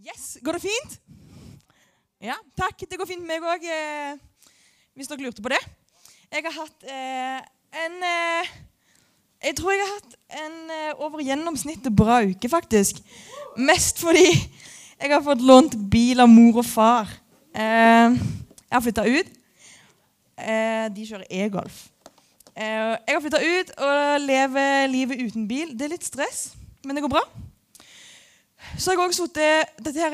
Yes, Går det fint? Ja, takk. Det går fint med meg òg, eh, hvis dere lurte på det. Jeg har hatt eh, en eh, Jeg tror jeg har hatt en eh, over gjennomsnittet bra uke, faktisk. Mest fordi jeg har fått lånt bil av mor og far. Eh, jeg har flytta ut. Eh, de kjører e-golf. Jeg har flytta ut og lever livet uten bil. Det er litt stress, men det går bra. Så jeg har også her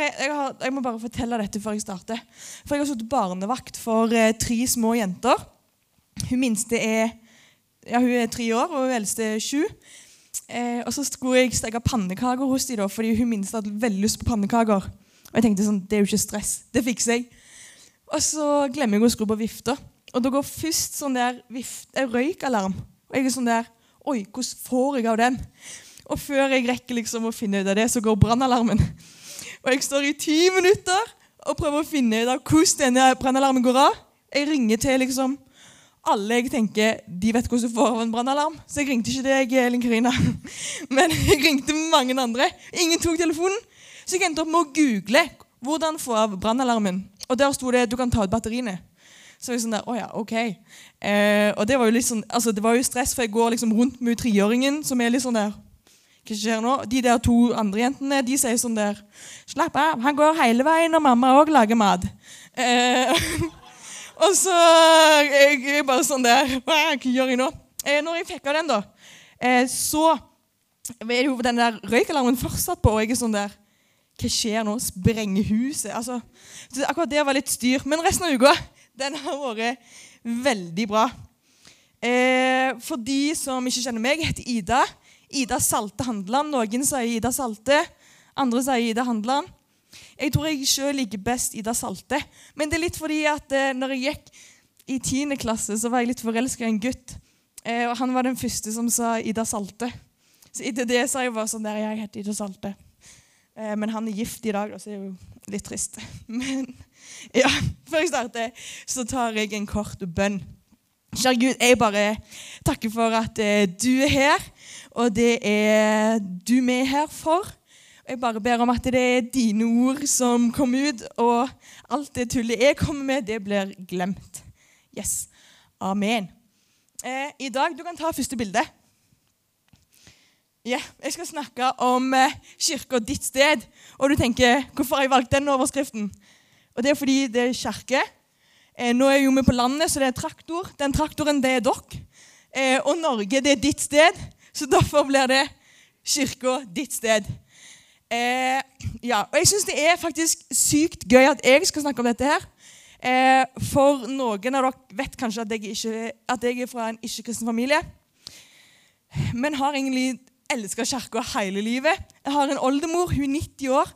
er, jeg, jeg må bare fortelle dette før jeg starter. For jeg har sittet barnevakt for eh, tre små jenter. Hun minste er ja, hun er tre år, og hun eldste er sju. Eh, og så skulle jeg steke pannekaker hos dem, fordi hun minste hadde veldig lyst på pannekaker. Og jeg tenkte sånn, det er jo ikke stress. Det fikser jeg. Og så glemmer jeg å skru på vifta. Og da går først sånn der vift, eh, røykalarm. Og jeg er sånn der Oi, hvordan får jeg av den? Og før jeg rekker liksom å finne ut av det, så går brannalarmen. Og jeg står i ti minutter og prøver å finne ut av hvordan denne brannalarmen går av. Jeg ringer til liksom alle jeg tenker de vet hvordan du får av en brannalarm. Så jeg ringte ikke deg, Elin Karina. Men jeg ringte mange andre. Ingen tok telefonen. Så jeg endte opp med å google hvordan få av brannalarmen. Og der sto det du kan ta ut batteriene. Så jeg sånn der, å ja, ok. Eh, og det var jo litt sånn, altså det var jo stress, for jeg går liksom rundt med treåringen som er litt sånn der hva skjer nå? De der to andre jentene de sier sånn der Slapp av, han går hele veien når mamma òg lager mat. Eh, og så jeg, jeg bare sånn der Hva gjør jeg nå? Eh, når jeg fikk av den, da, eh, så er jo den der røykalarmen fortsatt på. Og jeg er sånn der Hva skjer nå? Sprenger huset? Altså, akkurat det var litt styr. Men resten av uka den har vært veldig bra. Eh, for de som ikke kjenner meg, jeg heter Ida. Ida Salte Handeland. Noen sier Ida Salte, andre sier Ida Handeland. Jeg tror jeg sjøl liker best Ida Salte. Men det er litt fordi at eh, når jeg gikk i 10. klasse, så var jeg litt forelska i en gutt. Eh, og han var den første som sa Ida Salte. Så etter det sa jeg bare sånn der, jeg heter Ida Salte. Eh, men han er gift i dag, og så det er jo litt trist. Men ja, før jeg starter, så tar jeg en kort bønn. Kjære Gud, jeg bare takker for at du er her, og det er du er her for. Jeg bare ber om at det er dine ord som kommer ut, og alt det tullet jeg kommer med, det blir glemt. Yes. Amen. Eh, I dag Du kan ta første bilde. Yeah, Jeg skal snakke om eh, kirka ditt sted. Og du tenker hvorfor har jeg valgt den overskriften? Og Det er fordi det er kirke. Eh, nå er jo vi på landet, så det er traktor. Den traktoren, det er dere. Eh, og Norge, det er ditt sted. Så derfor blir det kirka ditt sted. Eh, ja, og Jeg syns det er faktisk sykt gøy at jeg skal snakke om dette her. Eh, for noen av dere vet kanskje at jeg, ikke, at jeg er fra en ikke-kristen familie. Men har egentlig elska kirka hele livet. Jeg har en oldemor, hun er 90 år.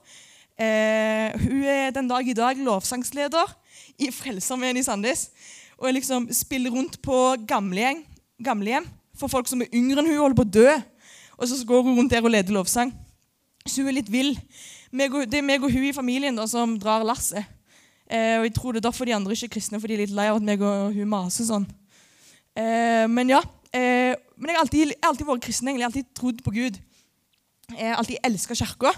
Eh, hun er den dag i dag lovsangsleder i Frelsermenn i Sandnes. Og jeg liksom spiller rundt på gamlehjem, gamlehjem for folk som er yngre enn hun holder på å dø. Og så går hun rundt der og leder lovsang. Så hun er litt vill. Det er meg og hun i familien da, som drar lasset. Eh, og jeg tror det er derfor de andre ikke er kristne, for de er litt lei av at meg og hun maser sånn. Eh, men ja. Eh, men jeg har alltid, alltid, vært kristen. egentlig. Jeg har alltid trodd på Gud. Jeg har alltid elska kirka.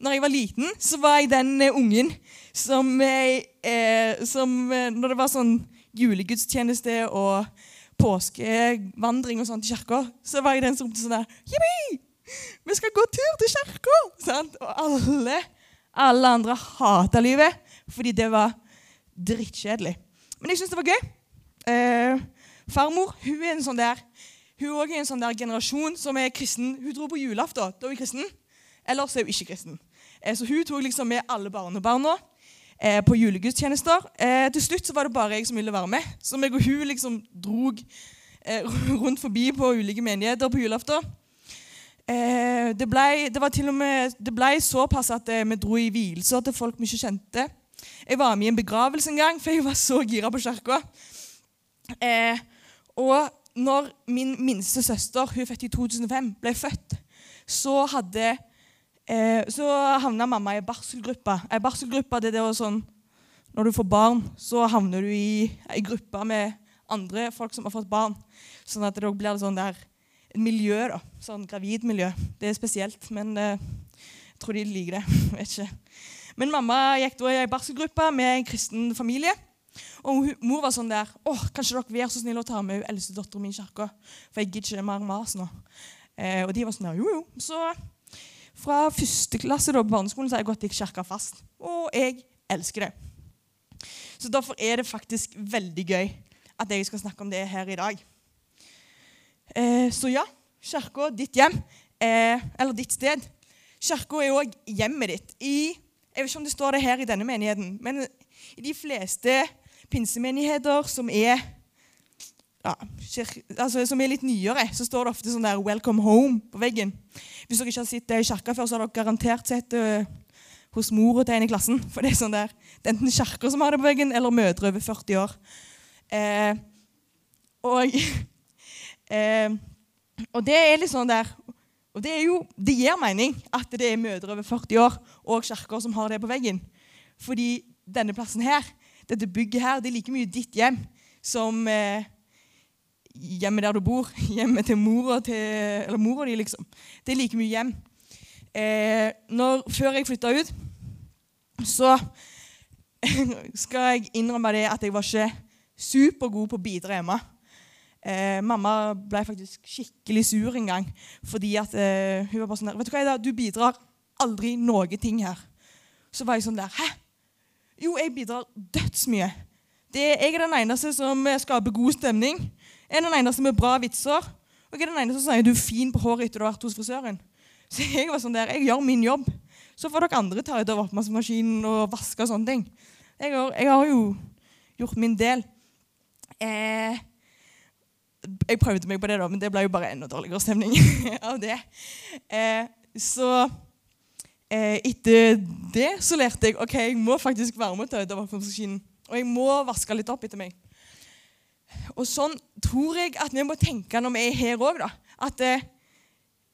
Når jeg var liten, så var jeg den uh, ungen som, uh, som uh, Når det var sånn julegudstjeneste og påskevandring og sånt i kirka, så var jeg den som sånn der Jippi! Vi skal gå tur til kirka! Og alle, alle andre hata livet fordi det var drittkjedelig. Men jeg syns det var gøy. farmor hun er en sånn der hun er en sånn der generasjon som er kristen. Hun dro på julaften. Da er hun kristen. Ellers er hun ikke kristen. Eh, så hun tok liksom med alle barnebarna eh, på julegudstjenester. Eh, til slutt så var det bare jeg som ville være med. Så meg og hun liksom drog rundt forbi på ulike menigheter på julaften. Det ble, det, var til og med, det ble såpass at vi dro i vielser til folk vi ikke kjente. Jeg var med i en begravelse en gang, for jeg var så gira på kirka. og når min minste søster, hun er født i 2005, ble født, så hadde Eh, så havna mamma i barselgruppa. Ei barselgruppe det er sånn Når du får barn, så havner du i ei gruppe med andre folk som har fått barn. Sånn at det blir sånn der, miljø. da, Sånn gravidmiljø. Det er spesielt, men eh, jeg tror de liker det. vet ikke. Men mamma gikk da i ei barselgruppe med en kristen familie. Og mor var sånn der åh, Kanskje dere være så snill å ta med eldstedattera mi i kirka? For jeg gidder ikke mer mas nå. Eh, og de var sånn der, jo, jo. Så fra første klasse da, på barneskolen så har jeg gått i kirka fast. Og jeg elsker det. Så derfor er det faktisk veldig gøy at jeg skal snakke om det her i dag. Eh, så ja, kirka, ditt hjem, eh, eller ditt sted. Kirka er òg hjemmet ditt. I, jeg vet ikke om det står det her i denne menigheten, men i de fleste pinsemenigheter som er ja, altså, som er litt nyere, så står det ofte sånn der 'Welcome home' på veggen. Hvis dere ikke har sett det i kirka før, så har dere garantert sett det uh, hos mora til en i klassen. For det er sånn der, det er enten kirker som har det på veggen, eller mødre over 40 år. Eh, og, eh, og det er litt sånn der Og det, er jo, det gir mening at det er mødre over 40 år og kirker som har det på veggen. Fordi denne plassen her, dette bygget her, det er like mye ditt hjem som eh, hjemmet der du bor. Hjemmet til mora til Eller mora di, liksom. Det er like mye hjem. Eh, når, før jeg flytta ut, så skal jeg innrømme det at jeg var ikke supergod på å bidra hjemme. Eh, mamma ble faktisk skikkelig sur en gang fordi at eh, hun var bare sånn der, vet Du hva, Ida, du bidrar aldri noe ting her. Så var jeg sånn der Hæ? Jo, jeg bidrar dødsmye. Jeg er den eneste som skaper god stemning. Jeg er den eneste med bra vitser. Og jeg er den eneste som sier du er fin på håret etter du har vært hos frisøren. Så jeg var sånn der, jeg gjør min jobb. Så får dere andre ta ut av oppvaskmaskinen og vaske og sånne ting. Jeg har, jeg har, jo gjort min del. Eh, jeg prøvde meg på det, da, men det ble jo bare enda dårligere stemning av det. Eh, så eh, etter det så lærte jeg ok, jeg må faktisk være med og ta ut av oppvaskmaskinen. Og jeg må vaske litt opp etter meg. Og sånn tror jeg at vi må tenke når vi er her òg. At eh,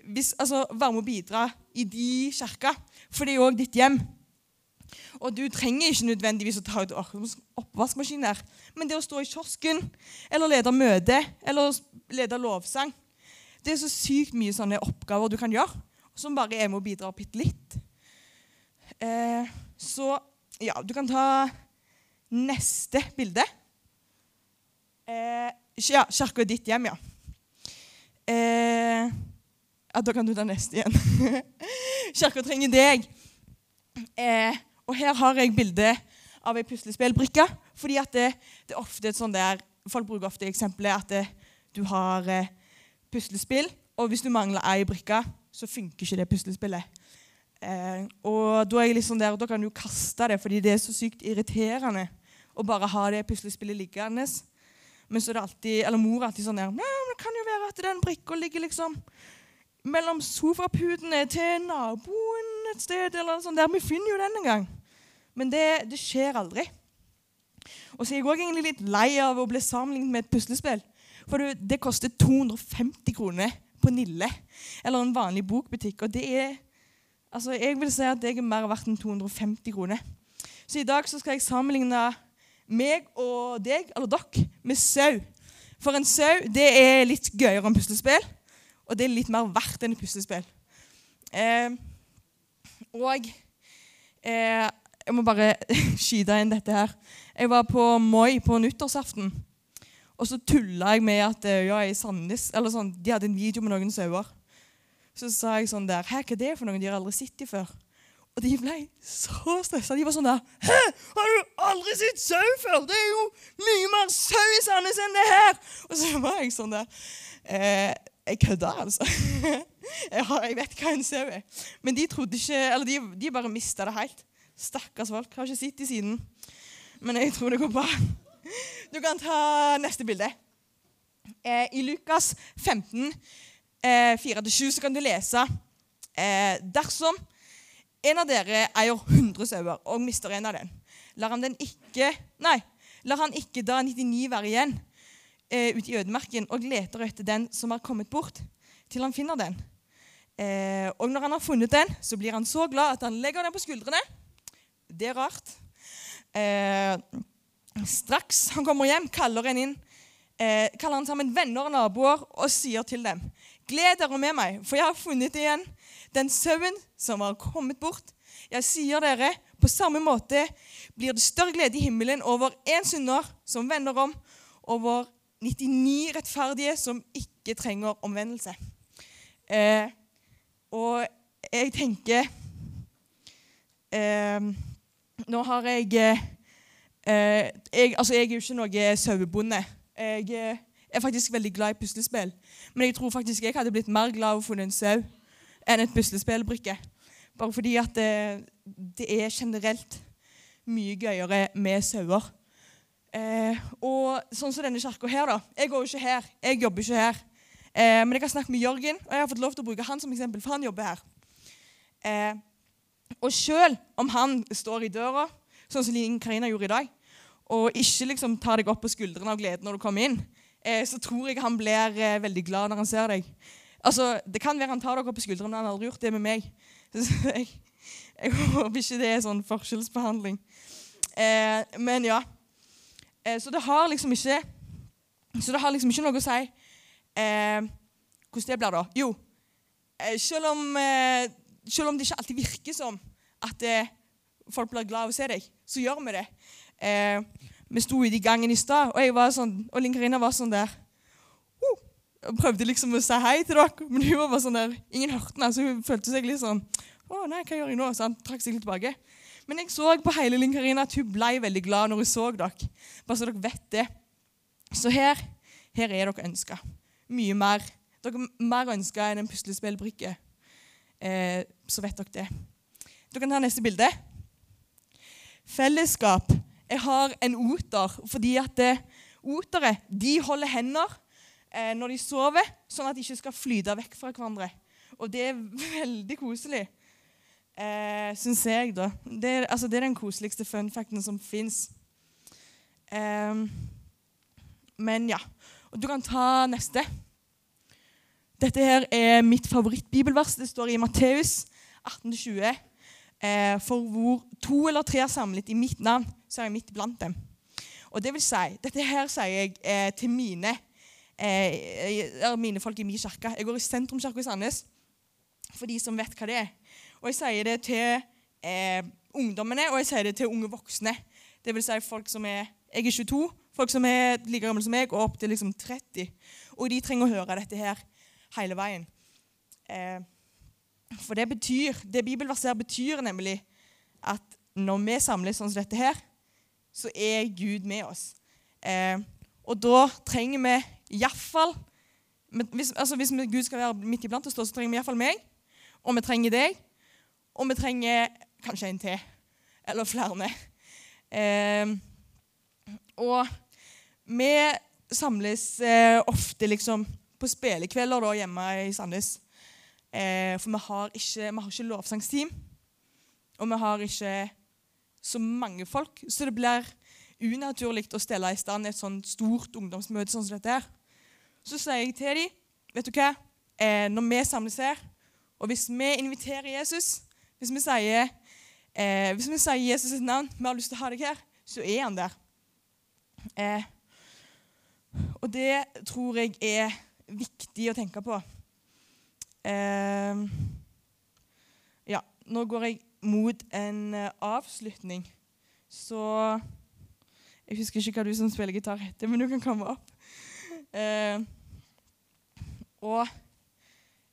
hvis, altså, være med å bidra i de kirka, for det er òg ditt hjem. Og du trenger ikke nødvendigvis å ta ut oppvaskmaskin her, men det å stå i kiosken, eller lede møte, eller lede lovsang Det er så sykt mye sånne oppgaver du kan gjøre, som bare er med å bidra bitte litt. Eh, så ja, du kan ta neste bilde. Eh, ja, kirka er ditt hjem, ja. Eh, ja. Da kan du ta neste igjen. kirka trenger deg. Eh, og her har jeg bilde av ei puslespillbrikke. fordi at det, det, er ofte et der, Folk bruker ofte eksempelet at det, du har eh, puslespill, og hvis du mangler ei brikke, så funker ikke det puslespillet. Eh, og da er jeg liksom der, da kan du kaste det, fordi det er så sykt irriterende å bare ha det puslespillet liggende. Men så er det alltid, eller mor er alltid sånn men det kan jo være at den brikka ligger liksom mellom sofaputene til naboen et sted. eller noe sånt der. Vi finner jo den en gang. Men det, det skjer aldri. Og så er jeg òg egentlig litt lei av å bli sammenlignet med et puslespill. For det, det koster 250 kroner på Nille eller en vanlig bokbutikk. Og det er Altså, jeg vil si at det er mer verdt enn 250 kroner. Så i dag så skal jeg sammenligne meg og deg, eller dere, med sau. For en sau det er litt gøyere enn puslespill, og det er litt mer verdt enn puslespill. Eh, og eh, jeg må bare skyte inn dette her. Jeg var på Moi på nyttårsaften. Og så tulla jeg med at eh, ja, i Sandnes, eller sånn, de hadde en video med noen sauer. Så sa jeg sånn der hva er det for noen? De har aldri sett dem før. Og de ble så stressa. De var sånn der Hæ, har du aldri sett sau før? Det er jo mye mer sau i Sandnes enn det her! Og så var jeg sånn der eh, Jeg kødder, altså. jeg, har, jeg, vet hva en sau er. Men de trodde ikke Eller de, de bare mista det helt. Stakkars folk. Har ikke sett de siden. Men jeg tror det går bra. Du kan ta neste bilde. Eh, I Lukas 15, eh, 4-7, så kan du lese eh, Dersom en av dere eier 100 sauer og mister en av dem. Lar han, ikke, nei, lar han ikke da 99 være igjen eh, ute i ødemarken og leter etter den som har kommet bort, til han finner den. Eh, og når han har funnet den, så blir han så glad at han legger den på skuldrene. Det er rart. Eh, straks han kommer hjem, kaller han inn eh, kaller han sammen venner og naboer og sier til dem Gled dere med meg, for jeg har funnet igjen den sauen som har kommet bort. Jeg sier dere, på samme måte blir det større glede i himmelen over én synder som vender om, over 99 rettferdige som ikke trenger omvendelse. Eh, og jeg tenker eh, Nå har jeg, eh, jeg Altså, jeg er jo ikke noe sauebonde. Jeg eh, er faktisk veldig glad i puslespill. Men jeg tror faktisk jeg hadde blitt mer glad av å funnet en sau enn et puslespillbrikke. Bare fordi at det, det, er generelt mye gøyere med sauer. Eh, og sånn som denne kirka her, da. Jeg går jo ikke her. Jeg jobber ikke her. Eh, men jeg har snakket med Jørgen, og jeg har fått lov til å bruke han som eksempel, for han jobber her. Eh, og selv om han står i døra, sånn som Linn Karina gjorde i dag, og ikke liksom tar deg opp på skuldrene av glede når du kommer inn, eh, så tror jeg han blir eh, veldig glad når han ser deg. Altså, Det kan være han tar dere på skuldrene, men han har aldri gjort det med meg. Jeg, jeg, håper ikke det er sånn forskjellsbehandling. Eh, men ja. Eh, så det har liksom ikke Så det har liksom ikke noe å si eh, hvordan det blir da. Jo, eh, selv om, eh, selv om det ikke alltid virker som at folk blir glad av å se deg, så gjør vi det. Vi sto ute i gangen i stad, og jeg var sånn, og Linn Karina var sånn der og prøvde liksom å si hei til dere, men hun var bare sånn der, ingen hørte henne. Så hun følte seg litt sånn Å, nei, hva gjør jeg nå? Så han trakk seg litt tilbake. Men jeg så på hele Linn Karina at hun ble veldig glad når hun så dere. Bare så dere vet det. Så her, her er dere ønska. Mye mer. Dere er mer ønska enn en puslespillbrikke. Eh, så vet dere det. Dere kan ta neste bilde. Fellesskap. Jeg har en oter fordi at eh, otere de holder hender eh, når de sover, sånn at de ikke skal flyte vekk fra hverandre. Og det er veldig koselig, eh, syns jeg. da. Det er, altså, det er den koseligste funfacten som fins. Eh, men ja. Og du kan ta neste. Dette her er mitt favorittbibelvers. Det står i Matteus 18-20. Eh, for hvor to eller tre er samlet i mitt navn, så er jeg midt blant dem. Og det vil si, Dette her sier jeg eh, til mine eh, mine folk i min kirke. Jeg går i sentrumskirka i Sandnes, for de som vet hva det er. Og jeg sier det til eh, ungdommene, og jeg sier det til unge voksne. Det vil si folk som er Jeg er 22, folk som er like gamle som meg, og opp til liksom 30. Og de trenger å høre dette her hele veien. Eh, for det betyr, det bibelverset betyr nemlig at når vi samles sånn som dette her, så er Gud med oss. Eh, og da trenger vi iallfall hvis, altså hvis Gud skal være midt iblant oss, så trenger vi iallfall meg. Og vi trenger deg. Og vi trenger kanskje en til. Eller flere. Eh, og vi samles eh, ofte liksom på spillekvelder hjemme i Sandnes. Eh, for vi har ikke, ikke lovsangsteam. Og vi har ikke så mange folk, så det blir unaturlig å stelle i stand et sånt stort ungdomsmøte sånn som dette. her. Så sier jeg til dem vet du hva, eh, når vi samles her, og hvis vi inviterer Jesus Hvis vi sier, eh, hvis vi sier Jesus sitt navn, vi har lyst til å ha deg her, så er han der. Eh, og det tror jeg er viktig å tenke på. Eh, ja, nå går jeg mot en eh, avslutning, så jeg husker ikke hva du som spiller gitar, heter, men du kan komme opp. Eh, og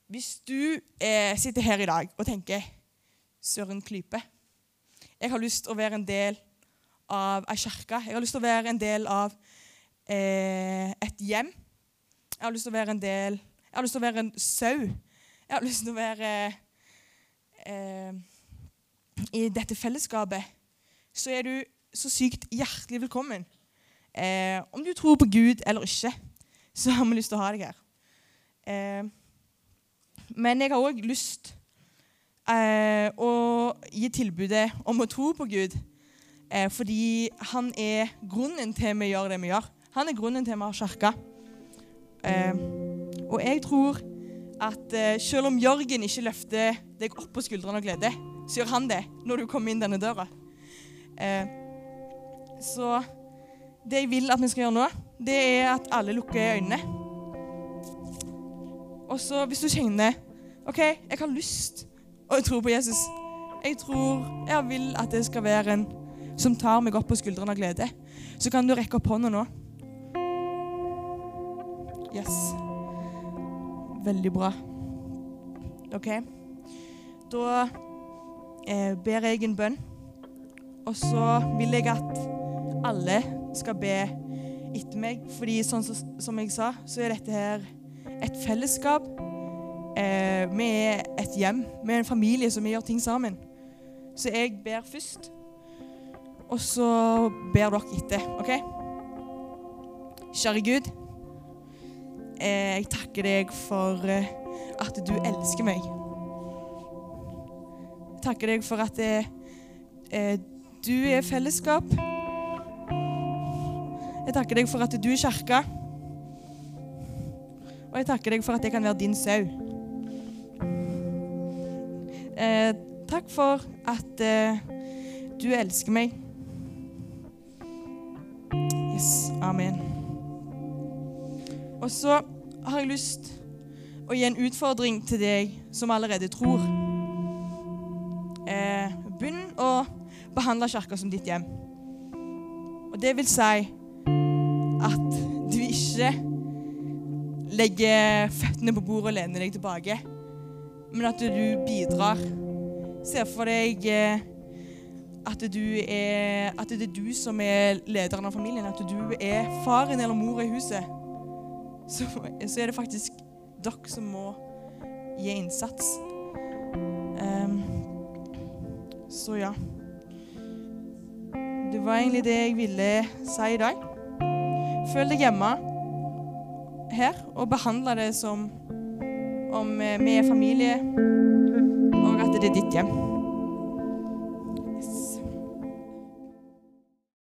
hvis du eh, sitter her i dag og tenker Søren Klype Jeg har lyst til å være en del av ei kirke. Jeg har lyst til å være en del av eh, et hjem. Jeg har lyst til å være en del Jeg har lyst til å være en sau. Jeg har lyst til å være eh, i dette fellesskapet. Så er du så sykt hjertelig velkommen. Eh, om du tror på Gud eller ikke, så har vi lyst til å ha deg her. Eh, men jeg har òg lyst eh, å gi tilbudet om å tro på Gud. Eh, fordi han er grunnen til vi gjør det vi gjør. Han er grunnen til vi har kirke. Eh, og jeg tror at eh, selv om Jørgen ikke løfter deg opp på skuldrene av glede, så gjør han det når du kommer inn denne døra. Eh, så det jeg vil at vi skal gjøre nå, det er at alle lukker øynene. Og så hvis du kjenner OK, jeg har lyst å tro på Jesus, jeg tror jeg vil at det skal være en som tar meg opp på skuldrene av glede, så kan du rekke opp hånda nå. Yes. Veldig bra. OK. Da eh, ber jeg en bønn, og så vil jeg at alle skal be etter meg. Fordi sånn som, som jeg sa, så er dette her et fellesskap. Eh, er et hjem. Vi er en familie som vi gjør ting sammen. Så jeg ber først, og så ber dere etter. OK? Kjære Gud, jeg takker deg for eh, at du elsker meg. Jeg takker deg for at eh, eh du er fellesskap. Jeg takker deg for at du er kirka. Og jeg takker deg for at jeg kan være din sau. Eh, takk for at eh, du elsker meg. Yes. Amen. Og så har jeg lyst å gi en utfordring til deg som allerede tror. Eh, begynn å behandle kirka som ditt hjem. Og det vil si at du ikke legger føttene på bordet og lener deg tilbake, men at du bidrar. Se for deg eh, at, er, at det er du som er lederen av familien, at du er faren eller mor i huset. Så, så er det faktisk dere som må gi innsats. Um, så ja. Det var egentlig det jeg ville si i dag. Føl deg hjemme her og behandle det som om vi er familie, og at det er ditt hjem.